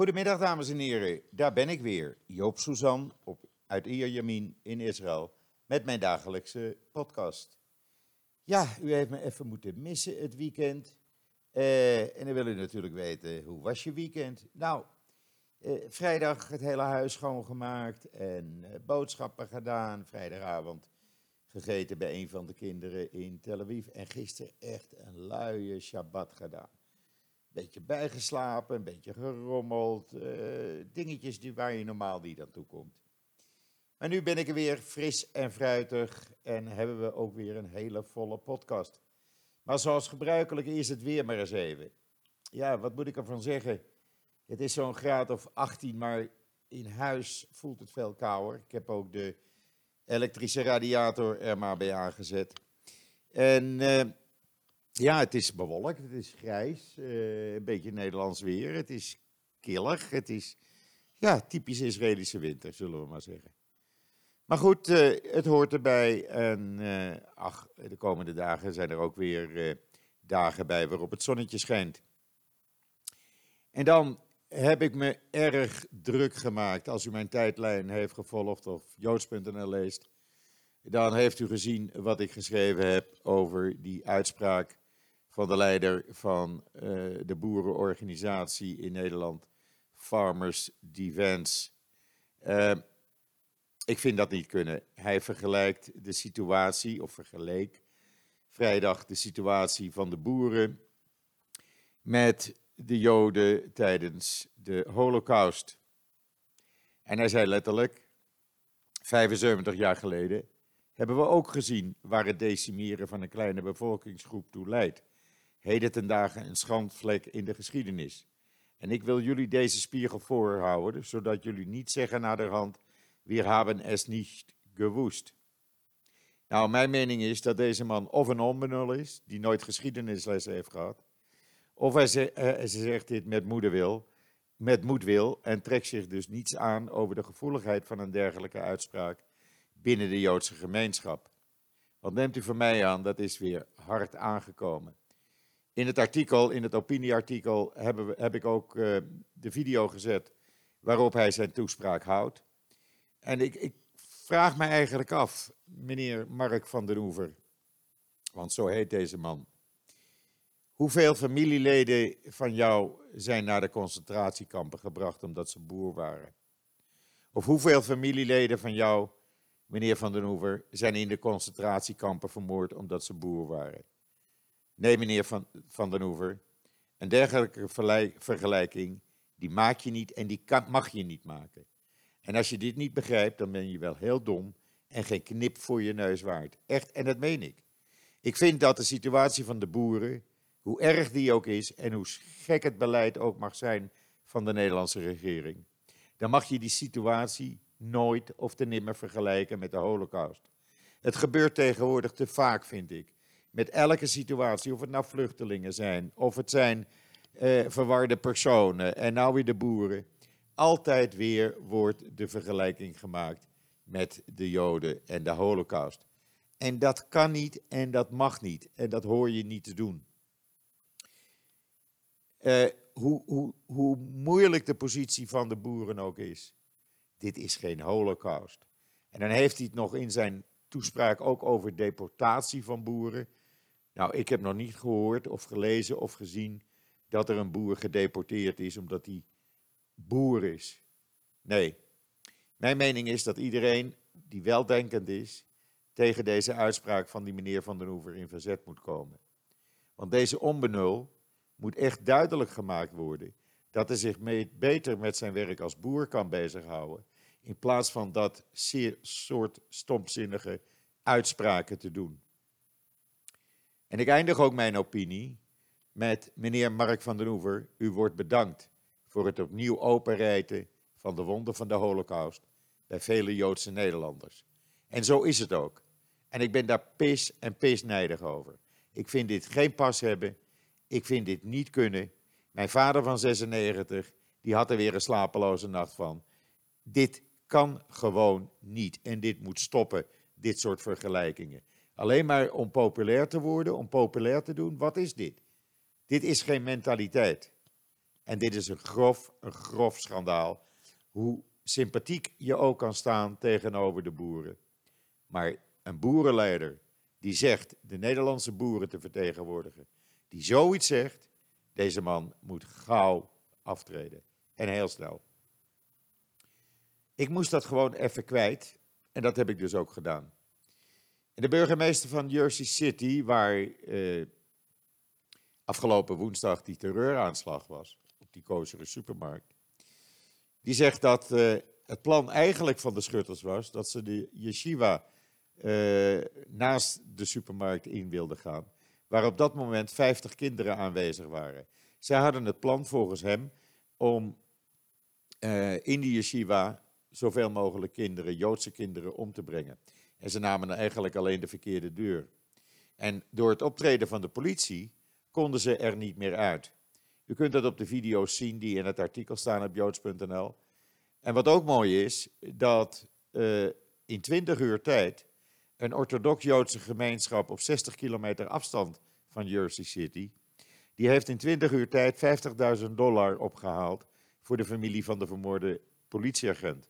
Goedemiddag, dames en heren. Daar ben ik weer, Joop Suzan op, uit Ierjamin in Israël, met mijn dagelijkse podcast. Ja, u heeft me even moeten missen het weekend. Eh, en dan wil u natuurlijk weten, hoe was je weekend? Nou, eh, vrijdag het hele huis schoongemaakt en eh, boodschappen gedaan. Vrijdagavond gegeten bij een van de kinderen in Tel Aviv. En gisteren echt een luie Shabbat gedaan. Beetje bijgeslapen, een beetje gerommeld. eh, dingetjes die, waar je normaal niet aan toe komt. Maar nu ben ik er weer fris en fruitig en hebben we ook weer een hele volle podcast. Maar zoals gebruikelijk is het weer maar eens even. Ja, wat moet ik ervan zeggen? Het is zo'n graad of 18, maar in huis voelt het veel kouder. Ik heb ook de elektrische radiator er maar bij aangezet. En eh, ja, het is bewolkt, het is grijs, eh, een beetje Nederlands weer. Het is killig, het is ja, typisch Israëlische winter, zullen we maar zeggen. Maar goed, eh, het hoort erbij. En eh, ach, de komende dagen zijn er ook weer dagen bij waarop het zonnetje schijnt. En dan heb ik me erg druk gemaakt. Als u mijn tijdlijn heeft gevolgd of joods.nl leest, dan heeft u gezien wat ik geschreven heb over die uitspraak van de leider van eh, de boerenorganisatie in Nederland, Farmers Defense. Eh, ik vind dat niet kunnen. Hij vergelijkt de situatie, of vergeleek vrijdag de situatie van de boeren met de Joden tijdens de Holocaust. En hij zei letterlijk, 75 jaar geleden hebben we ook gezien waar het decimeren van een kleine bevolkingsgroep toe leidt. Heden ten dagen een schandvlek in de geschiedenis. En ik wil jullie deze spiegel voorhouden, zodat jullie niet zeggen naderhand, wir haben es nicht gewusst. Nou, mijn mening is dat deze man of een onbenul is, die nooit geschiedenislessen heeft gehad, of hij, ze- eh, hij zegt dit met moederwil, met moedwil en trekt zich dus niets aan over de gevoeligheid van een dergelijke uitspraak binnen de Joodse gemeenschap. Wat neemt u van mij aan, dat is weer hard aangekomen. In het artikel, in het opinieartikel, we, heb ik ook eh, de video gezet waarop hij zijn toespraak houdt. En ik, ik vraag me eigenlijk af, meneer Mark van den Oever, want zo heet deze man. Hoeveel familieleden van jou zijn naar de concentratiekampen gebracht omdat ze boer waren? Of hoeveel familieleden van jou, meneer van den Oever, zijn in de concentratiekampen vermoord omdat ze boer waren? Nee, meneer van, van den Oever, een dergelijke vergelijking, die maak je niet en die kan, mag je niet maken. En als je dit niet begrijpt, dan ben je wel heel dom en geen knip voor je neus waard. Echt, en dat meen ik. Ik vind dat de situatie van de boeren, hoe erg die ook is en hoe gek het beleid ook mag zijn van de Nederlandse regering, dan mag je die situatie nooit of te nimmer vergelijken met de Holocaust. Het gebeurt tegenwoordig te vaak, vind ik. Met elke situatie, of het nou vluchtelingen zijn, of het zijn eh, verwarde personen en nou weer de boeren. Altijd weer wordt de vergelijking gemaakt met de Joden en de Holocaust. En dat kan niet en dat mag niet. En dat hoor je niet te doen. Eh, hoe, hoe, hoe moeilijk de positie van de boeren ook is. Dit is geen holocaust. En dan heeft hij het nog in zijn toespraak ook over deportatie van boeren. Nou, ik heb nog niet gehoord of gelezen of gezien dat er een boer gedeporteerd is omdat hij boer is. Nee, mijn mening is dat iedereen die weldenkend is tegen deze uitspraak van die meneer Van den Oever in verzet moet komen. Want deze onbenul moet echt duidelijk gemaakt worden dat hij zich beter met zijn werk als boer kan bezighouden, in plaats van dat zeer soort stomzinnige uitspraken te doen. En ik eindig ook mijn opinie met meneer Mark van den Oever. U wordt bedankt voor het opnieuw openrijten van de wonden van de Holocaust bij vele Joodse Nederlanders. En zo is het ook. En ik ben daar pis en pisnijdig over. Ik vind dit geen pas hebben. Ik vind dit niet kunnen. Mijn vader van 96, die had er weer een slapeloze nacht van. Dit kan gewoon niet. En dit moet stoppen, dit soort vergelijkingen. Alleen maar om populair te worden, om populair te doen. Wat is dit? Dit is geen mentaliteit. En dit is een grof, een grof schandaal. Hoe sympathiek je ook kan staan tegenover de boeren. Maar een boerenleider die zegt de Nederlandse boeren te vertegenwoordigen, die zoiets zegt, deze man moet gauw aftreden. En heel snel. Ik moest dat gewoon even kwijt. En dat heb ik dus ook gedaan. De burgemeester van Jersey City, waar eh, afgelopen woensdag die terreuraanslag was, op die kozere supermarkt, die zegt dat eh, het plan eigenlijk van de schutters was dat ze de yeshiva eh, naast de supermarkt in wilden gaan, waar op dat moment 50 kinderen aanwezig waren. Zij hadden het plan volgens hem om in die yeshiva zoveel mogelijk kinderen, Joodse kinderen, om te brengen. En ze namen eigenlijk alleen de verkeerde deur. En door het optreden van de politie konden ze er niet meer uit. U kunt dat op de video's zien die in het artikel staan op joods.nl. En wat ook mooi is, dat uh, in 20 uur tijd een orthodox-Joodse gemeenschap op 60 kilometer afstand van Jersey City, die heeft in 20 uur tijd 50.000 dollar opgehaald voor de familie van de vermoorde politieagent.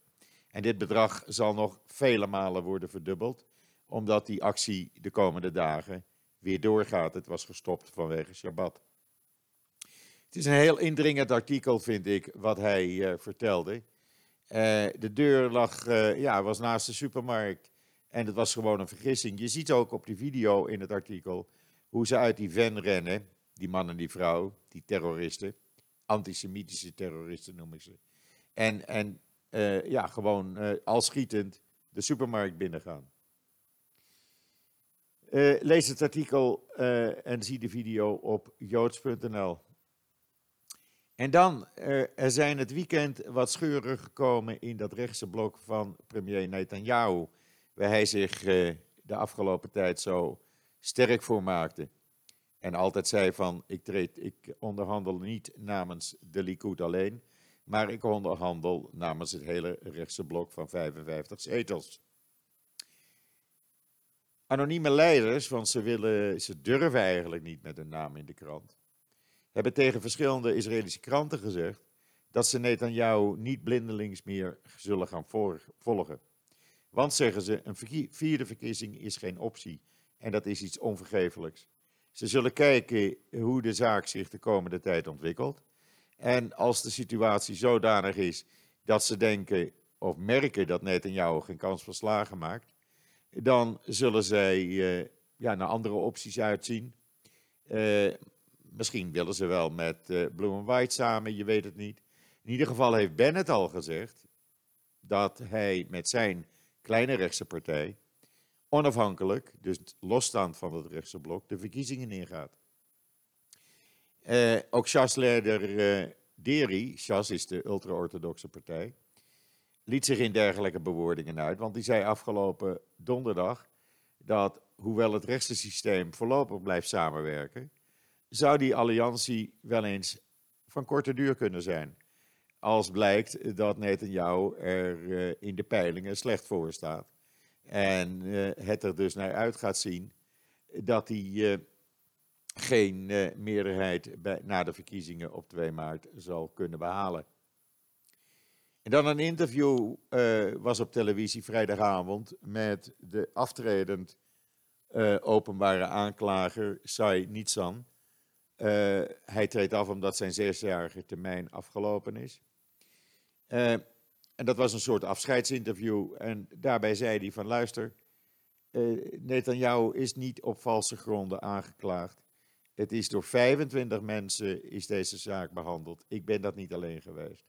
En dit bedrag zal nog vele malen worden verdubbeld, omdat die actie de komende dagen weer doorgaat. Het was gestopt vanwege Shabbat. Het is een heel indringend artikel, vind ik, wat hij uh, vertelde. Uh, de deur lag, uh, ja, was naast de supermarkt en het was gewoon een vergissing. Je ziet ook op die video in het artikel hoe ze uit die van rennen, die man en die vrouw, die terroristen, antisemitische terroristen noem ik ze. En, en uh, ja, gewoon uh, al schietend de supermarkt binnengaan. Uh, lees het artikel en zie de video op joods.nl. En dan, er zijn het weekend wat scheuren gekomen in dat rechtse blok van premier Netanyahu, waar hij zich de afgelopen tijd zo sterk voor maakte. En altijd zei van, ik, treed, ik onderhandel niet namens de Likud alleen, maar ik onderhandel namens het hele rechtse blok van 55 zetels. Anonieme leiders, want ze, willen, durven eigenlijk niet met hun naam in de krant, hebben tegen verschillende Israëlische kranten gezegd dat ze Netanyahu niet blindelings meer zullen gaan volgen. Want, zeggen ze, een vierde verkiezing is geen optie en dat is iets onvergeeflijks. Ze zullen kijken hoe de zaak zich de komende tijd ontwikkelt. En als de situatie zodanig is dat ze denken of merken dat Netanyahu geen kans van slagen maakt, dan zullen zij uh, ja, naar andere opties uitzien. Uh, misschien willen ze wel met uh, Blue and White samen, je weet het niet. In ieder geval heeft Bennett al gezegd dat hij met zijn kleine rechtse partij onafhankelijk, dus losstaand van het rechtse blok, de verkiezingen ingaat. Uh, ook Shas-leider uh, Deri, Shas is de ultra-orthodoxe partij, liet zich in dergelijke bewoordingen uit, want die zei afgelopen donderdag dat, hoewel het rechtse systeem voorlopig blijft samenwerken, zou die alliantie wel eens van korte duur kunnen zijn. Als blijkt dat Netanyahu er uh, in de peilingen slecht voor staat. En het er dus naar uit gaat zien dat hij geen uh, meerderheid bij, na de verkiezingen op 2 maart zal kunnen behalen. En dan een interview uh, was op televisie vrijdagavond met de aftredend uh, openbare aanklager Sai Nitsan. hij treedt af omdat zijn zesjarige termijn afgelopen is. en dat was een soort afscheidsinterview. En daarbij zei hij van luister, Netanyahu is niet op valse gronden aangeklaagd. Het is door 25 mensen is deze zaak behandeld. Ik ben dat niet alleen geweest.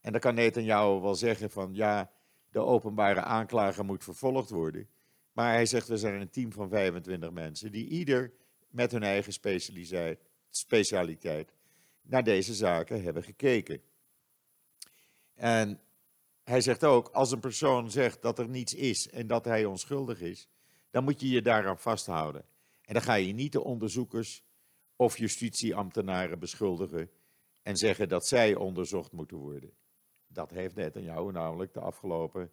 En dan kan Netanyahu wel zeggen van ja, de openbare aanklager moet vervolgd worden. Maar hij zegt we zijn een team van 25 mensen die ieder met hun eigen specialiteit naar deze zaken hebben gekeken. En hij zegt ook, als een persoon zegt dat er niets is en dat hij onschuldig is, dan moet je je daaraan vasthouden. En dan ga je niet de onderzoekers of justitieambtenaren beschuldigen en zeggen dat zij onderzocht moeten worden. Dat heeft Netanyahu namelijk de afgelopen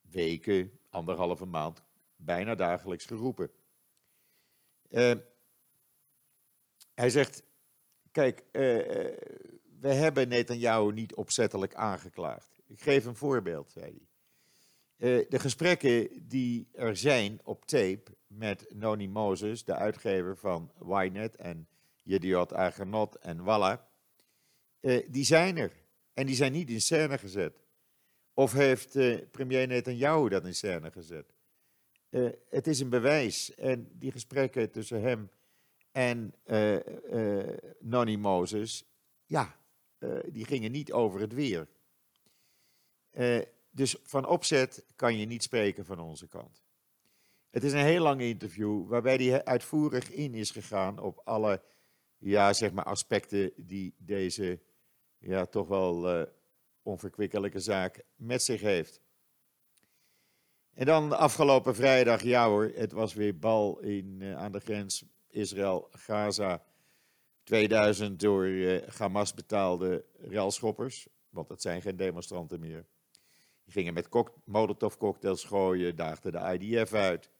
weken, anderhalve maand, bijna dagelijks geroepen. Uh, hij zegt, kijk, uh, we hebben Netanyahu niet opzettelijk aangeklaagd. Ik geef een voorbeeld, zei hij. De gesprekken die er zijn op tape met Noni Moses, de uitgever van Ynet en Yediot Agenot en Walla, uh, die zijn er. En die zijn niet in scène gezet. Of heeft uh, premier Netanyahu dat in scène gezet? het is een bewijs. En die gesprekken tussen hem en Noni Moses, ja, die gingen niet over het weer. Dus van opzet kan je niet spreken van onze kant. Het is een heel lang interview waarbij hij uitvoerig in is gegaan op alle ja, zeg maar aspecten die deze ja, toch wel uh, onverkwikkelijke zaak met zich heeft. En dan afgelopen vrijdag, ja hoor, het was weer bal in, uh, aan de grens Israël-Gaza. 2000 door uh, Hamas betaalde railschoppers, want het zijn geen demonstranten meer. Die gingen met Molotov-cocktails gooien, daagden de IDF uit.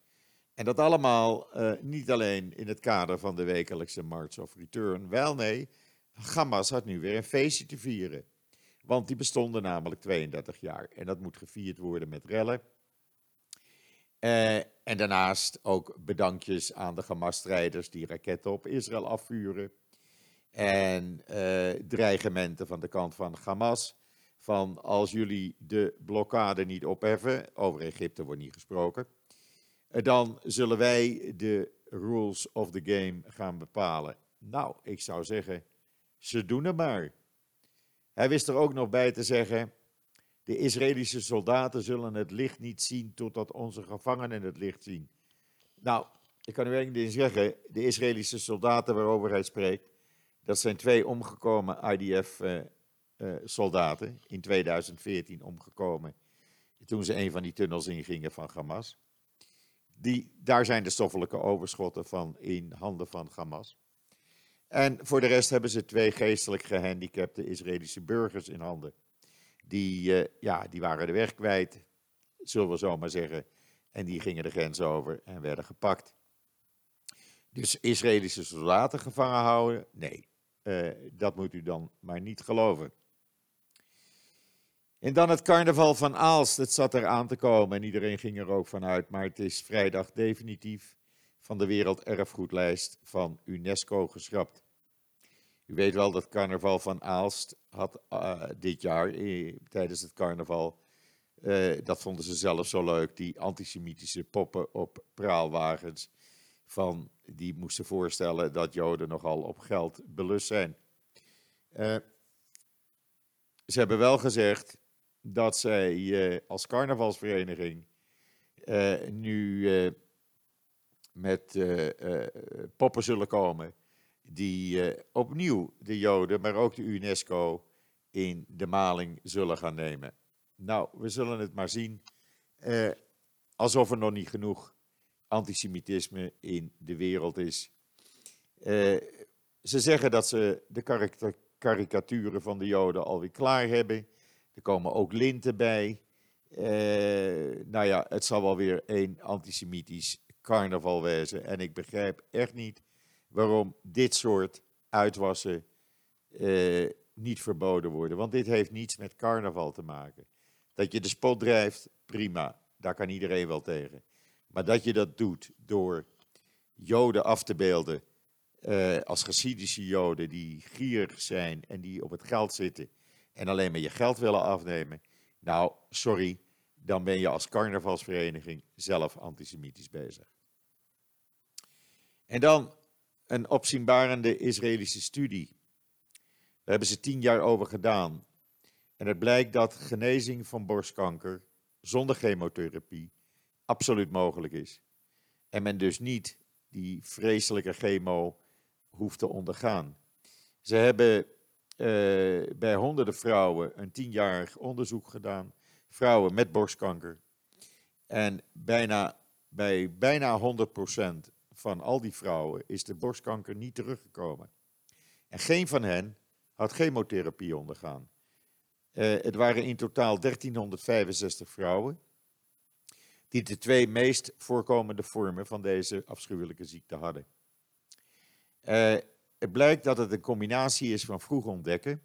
En dat allemaal uh, niet alleen in het kader van de wekelijkse March of Return. Wel nee, Hamas had nu weer een feestje te vieren. Want die bestonden namelijk 32 jaar. En dat moet gevierd worden met rellen. Uh, en daarnaast ook bedankjes aan de Hamas-strijders die raketten op Israël afvuren. En uh, dreigementen van de kant van Hamas van als jullie de blokkade niet opheffen, over Egypte wordt niet gesproken, eh, dan zullen wij de rules of the game gaan bepalen. Nou, ik zou zeggen, ze doen het maar. Hij wist er ook nog bij te zeggen, de Israëlische soldaten zullen het licht niet zien totdat onze gevangenen het licht zien. Nou, ik kan u één ding zeggen, de Israëlische soldaten waarover hij spreekt, dat zijn twee omgekomen IDF uh, uh, soldaten in 2014 omgekomen toen ze een van die tunnels ingingen van Hamas. Die, daar zijn de stoffelijke overschotten van in handen van Hamas. En voor de rest hebben ze twee geestelijk gehandicapte Israëlische burgers in handen. Die, uh, ja, die waren de weg kwijt, zullen we zo maar zeggen. En die gingen de grens over en werden gepakt. Dus Israëlische soldaten gevangen houden? Nee, uh, dat moet u dan maar niet geloven. En dan het carnaval van Aalst. Het zat er aan te komen en iedereen ging er ook vanuit. Maar het is vrijdag definitief van de werelderfgoedlijst van UNESCO geschrapt. U weet wel dat carnaval van Aalst had uh, dit jaar eh, tijdens het carnaval, uh, dat vonden ze zelf zo leuk, die antisemitische poppen op praalwagens. Van, die moesten voorstellen dat Joden nogal op geld belust zijn. Ze hebben wel gezegd, dat zij uh, als carnavalsvereniging uh, nu uh, met poppen zullen komen die opnieuw de Joden, maar ook de UNESCO in de maling zullen gaan nemen. Nou, we zullen het maar zien. alsof er nog niet genoeg antisemitisme in de wereld is. ze zeggen dat ze de karikaturen van de Joden alweer klaar hebben. Er komen ook linten bij. Uh, nou ja, het zal wel weer een antisemitisch carnaval wezen. En ik begrijp echt niet waarom dit soort uitwassen uh, niet verboden worden. Want dit heeft niets met carnaval te maken. Dat je de spot drijft, prima. Daar kan iedereen wel tegen. Maar dat je dat doet door Joden af te beelden uh, als Hasidische Joden die gierig zijn en die op het geld zitten en alleen maar je geld willen afnemen, nou, sorry, dan ben je als carnavalsvereniging zelf antisemitisch bezig. En dan een opzienbarende Israëlische studie. Daar hebben ze tien jaar over gedaan. En het blijkt dat genezing van borstkanker zonder chemotherapie absoluut mogelijk is. En men dus niet die vreselijke chemo hoeft te ondergaan. Ze hebben bij honderden vrouwen een tienjarig onderzoek gedaan. Vrouwen met borstkanker. En bijna, bij bijna 100% van al die vrouwen is de borstkanker niet teruggekomen. En geen van hen had chemotherapie ondergaan. Uh, het waren in totaal 1365 vrouwen die de twee meest voorkomende vormen van deze afschuwelijke ziekte hadden. Uh, het blijkt dat het een combinatie is van vroeg ontdekken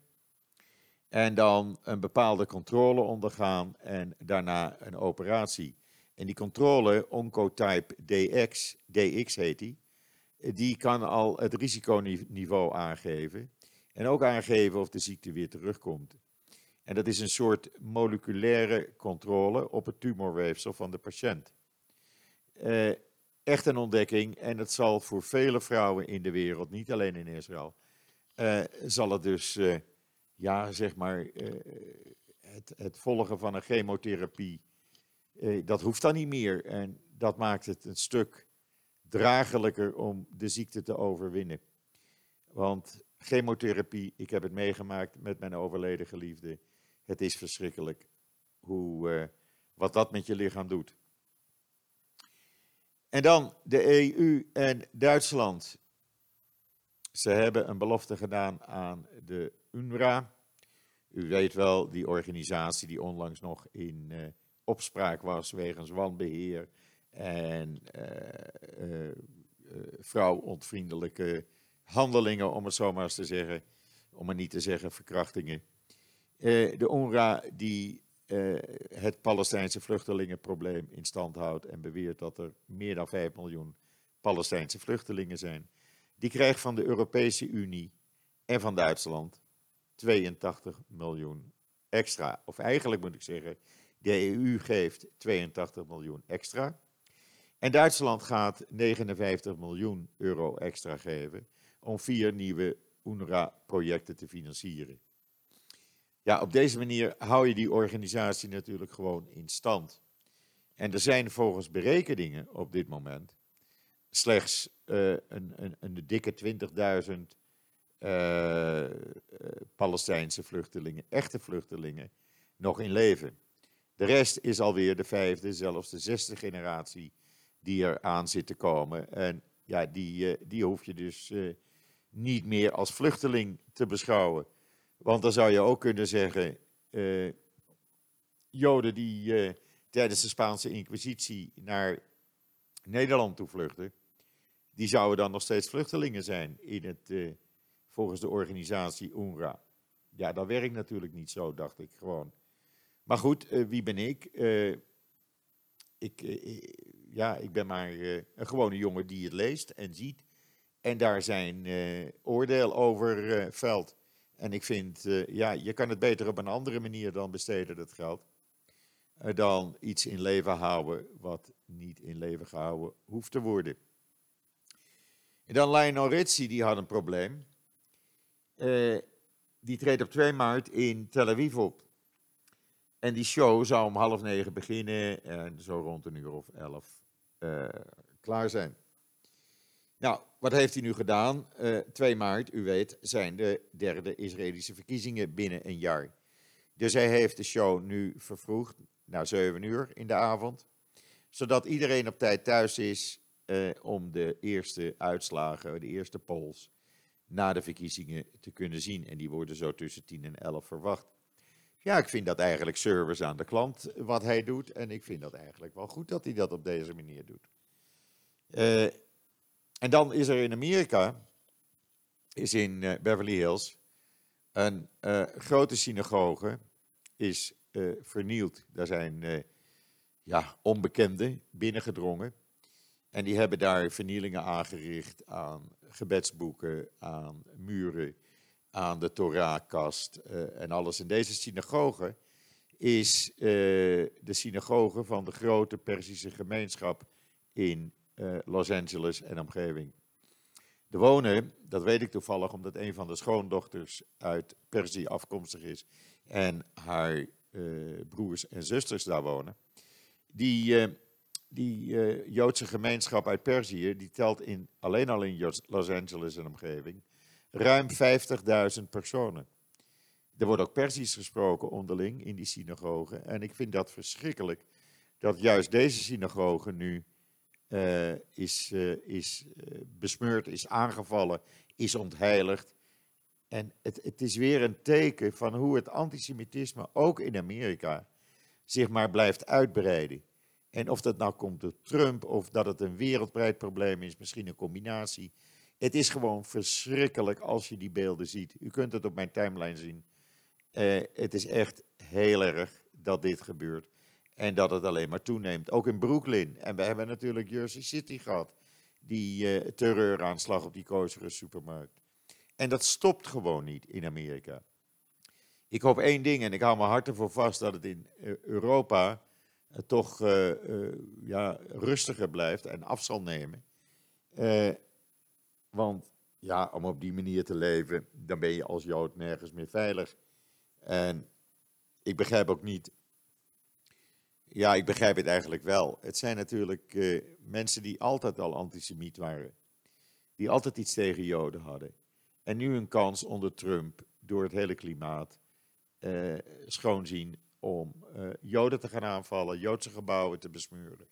En dan een bepaalde controle ondergaan en daarna een operatie. En die controle, Oncotype DX, DX heet die, die kan al het risiconiveau aangeven. En ook aangeven of de ziekte weer terugkomt. En dat is een soort moleculaire controle op het tumorweefsel van de patiënt. Uh, echt een ontdekking en het zal voor vele vrouwen in de wereld, niet alleen in Israël, uh, zal het dus, uh, ja, zeg maar, het, het, volgen van een chemotherapie, dat hoeft dan niet meer. En dat maakt het een stuk draaglijker om de ziekte te overwinnen. Want chemotherapie, ik heb het meegemaakt met mijn overleden geliefde, het is verschrikkelijk hoe, wat dat met je lichaam doet. En dan de EU en Duitsland. Ze hebben een belofte gedaan aan de UNRWA. U weet wel, die organisatie die onlangs nog in uh, opspraak was wegens wanbeheer en uh, uh, vrouwontvriendelijke handelingen, om het zo maar eens te zeggen, om maar niet te zeggen verkrachtingen. de UNRWA die uh, het Palestijnse vluchtelingenprobleem in stand houdt en beweert dat er meer dan 5 miljoen Palestijnse vluchtelingen zijn, die krijgt van de Europese Unie en van Duitsland 82 miljoen extra. Of eigenlijk moet ik zeggen, de EU geeft 82 miljoen extra. En Duitsland gaat 59 miljoen euro extra geven om vier nieuwe UNRWA-projecten te financieren. Ja, op deze manier hou je die organisatie natuurlijk gewoon in stand. En er zijn volgens berekeningen op dit moment slechts uh, een, een, een, dikke 20.000 uh, Palestijnse vluchtelingen, echte vluchtelingen, nog in leven. De rest is alweer de vijfde, zelfs de zesde generatie die er aan zit te komen. En ja, die, die hoef je dus niet meer als vluchteling te beschouwen. Want dan zou je ook kunnen zeggen, uh, Joden die uh, tijdens de Spaanse Inquisitie naar Nederland toe vluchten, die zouden dan nog steeds vluchtelingen zijn in het, uh, volgens de organisatie UNRWA. Ja, dat werkt natuurlijk niet zo, dacht ik gewoon. Maar goed, wie ben ik? ik ja, ik ben maar een gewone jongen die het leest en ziet en daar zijn oordeel over veld. En ik vind, uh, ja, je kan het beter op een andere manier dan besteden, dat geld. Uh, dan iets in leven houden wat niet in leven gehouden hoeft te worden. En dan Lionel Ritchie, die had een probleem. Uh, die treedt op 2 maart in Tel Aviv op. En die show zou om half negen beginnen en zo rond een uur of elf klaar zijn. Nou, wat heeft hij nu gedaan? Uh, eh, 2 maart, u weet, zijn de derde Israëlische verkiezingen binnen een jaar. Dus hij heeft de show nu vervroegd naar 7 uur in de avond, zodat iedereen op tijd thuis is uh, om de eerste uitslagen, de eerste polls, na de verkiezingen te kunnen zien. En die worden zo tussen 10 en 11 verwacht. Ja, ik vind dat eigenlijk service aan de klant wat hij doet. En ik vind dat eigenlijk wel goed dat hij dat op deze manier doet. Uh, en dan is er in Amerika, is in uh, Beverly Hills, een uh, grote synagoge is uh, vernield. Daar zijn ja, onbekenden binnengedrongen. En die hebben daar vernielingen aangericht aan gebedsboeken, aan muren, aan de Torahkast en alles. En deze synagoge is de synagoge van de grote Perzische gemeenschap in uh, Los Angeles en omgeving. De wonen, dat weet ik toevallig omdat een van de schoondochters uit Perzië afkomstig is en haar uh, broers en zusters daar wonen. Die, uh, die Joodse gemeenschap uit Perzië, die telt in, alleen al in Los Angeles en omgeving ruim 50.000 personen. Er wordt ook Perzisch gesproken onderling in die synagogen. En ik vind dat verschrikkelijk dat juist deze synagogen nu uh, is, uh, is uh, besmeurd, is aangevallen, is ontheiligd. En het, het is weer een teken van hoe het antisemitisme ook in Amerika zich maar blijft uitbreiden. En of dat nou komt door Trump of dat het een wereldbreid probleem is, misschien een combinatie. Het is gewoon verschrikkelijk als je die beelden ziet. U kunt het op mijn timeline zien. Eh, het is echt heel erg dat dit gebeurt. En dat het alleen maar toeneemt. Ook in Brooklyn. En we hebben natuurlijk Jersey City gehad. Die uh, terreuraanslag op die kozere supermarkt. En dat stopt gewoon niet in Amerika. Ik hoop één ding, en ik hou mijn hart ervoor vast, dat het in Europa toch ja, rustiger blijft en af zal nemen. want ja, om op die manier te leven, dan ben je als Jood nergens meer veilig. En ik begrijp ook niet. Ja, ik begrijp het eigenlijk wel. Het zijn natuurlijk uh, mensen die altijd al antisemiet waren. Die altijd iets tegen Joden hadden. En nu een kans onder Trump, door het hele klimaat, uh, schoonzien om uh, Joden te gaan aanvallen, Joodse gebouwen te besmuren,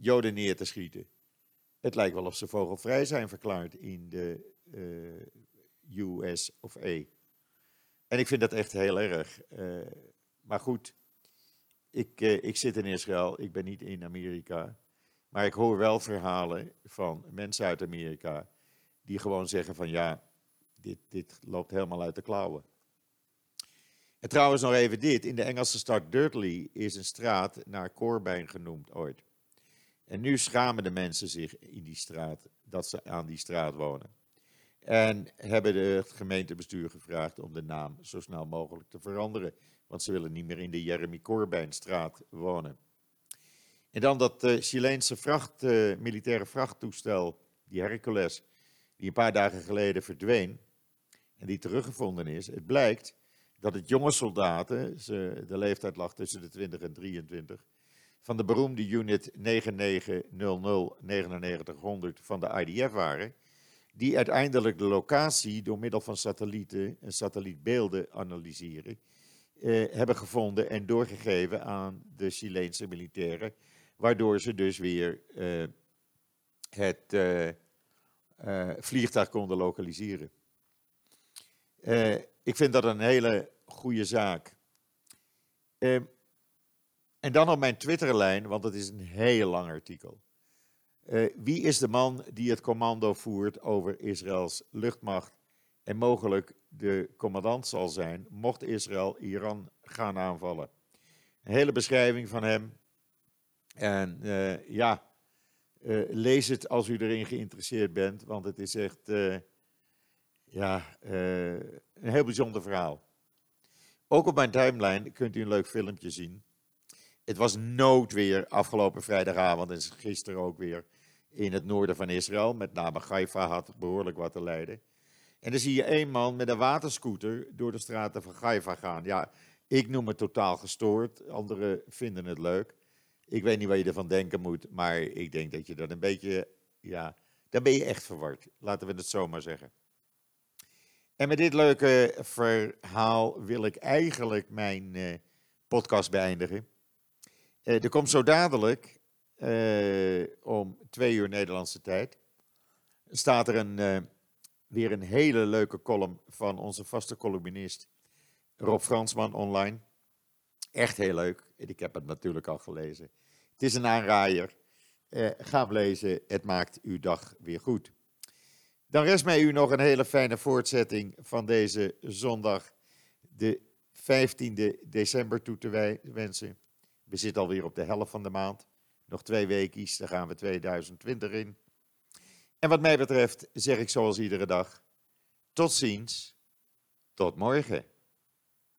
Joden neer te schieten. Het lijkt wel of ze vogelvrij zijn verklaard in de US of A. En ik vind dat echt heel erg. Maar goed, ik, uh, ik zit in Israël, ik ben niet in Amerika. Maar ik hoor wel verhalen van mensen uit Amerika die gewoon zeggen van ja, dit, dit loopt helemaal uit de klauwen. En trouwens nog even dit, in de Engelse stad Dudley is een straat naar Corbijn genoemd ooit. En nu schamen de mensen zich in die straat dat ze aan die straat wonen. En hebben het gemeentebestuur gevraagd om de naam zo snel mogelijk te veranderen. Want ze willen niet meer in de Jeremy Corbijnstraat wonen. En dan dat uh, Chileense vracht, uh, militaire vrachttoestel, die Hercules, die een paar dagen geleden verdween en die teruggevonden is. Het blijkt dat het jonge soldaten, ze, de leeftijd lag tussen de 20 en 23, van de beroemde unit 9900-9900 van de IDF waren die uiteindelijk de locatie door middel van satellieten en satellietbeelden analyseren, eh, hebben gevonden en doorgegeven aan de Chileense militairen, waardoor ze dus weer eh, het eh, vliegtuig konden lokaliseren. Ik vind dat een hele goede zaak. Eh, en dan op mijn Twitterlijn, want het is een heel lang artikel. Wie is de man die het commando voert over Israëls luchtmacht en mogelijk de commandant zal zijn, mocht Israël Iran gaan aanvallen? Een hele beschrijving van hem. En uh, ja, uh, lees het als u erin geïnteresseerd bent, want het is echt ja, een heel bijzonder verhaal. Ook op mijn timeline kunt u een leuk filmpje zien. Het was noodweer afgelopen vrijdagavond en gisteren ook weer in het noorden van Israël. Met name Haifa had behoorlijk wat te lijden. En dan zie je één man met een waterscooter door de straten van Haifa gaan. Ja, ik noem het totaal gestoord. Anderen vinden het leuk. Ik weet niet wat je ervan denken moet, maar ik denk dat je dat een beetje, ja, dan ben je echt verward. Laten we het zo maar zeggen. En met dit leuke verhaal wil ik eigenlijk mijn uh, podcast beëindigen. Uh, er komt zo dadelijk uh, om twee uur Nederlandse tijd, staat er een, weer een hele leuke column van onze vaste columnist Rob Fransman online. Echt heel leuk. Ik heb het natuurlijk al gelezen. Het is een aanraaier. Uh, ga lezen, het maakt uw dag weer goed. Dan rest mij u nog een hele fijne voortzetting van deze zondag, de 15e december, toe te wensen. We zitten alweer op de helft van de maand. Nog twee weekjes, dan gaan we 2020 in. En wat mij betreft zeg ik zoals iedere dag, tot ziens, tot morgen.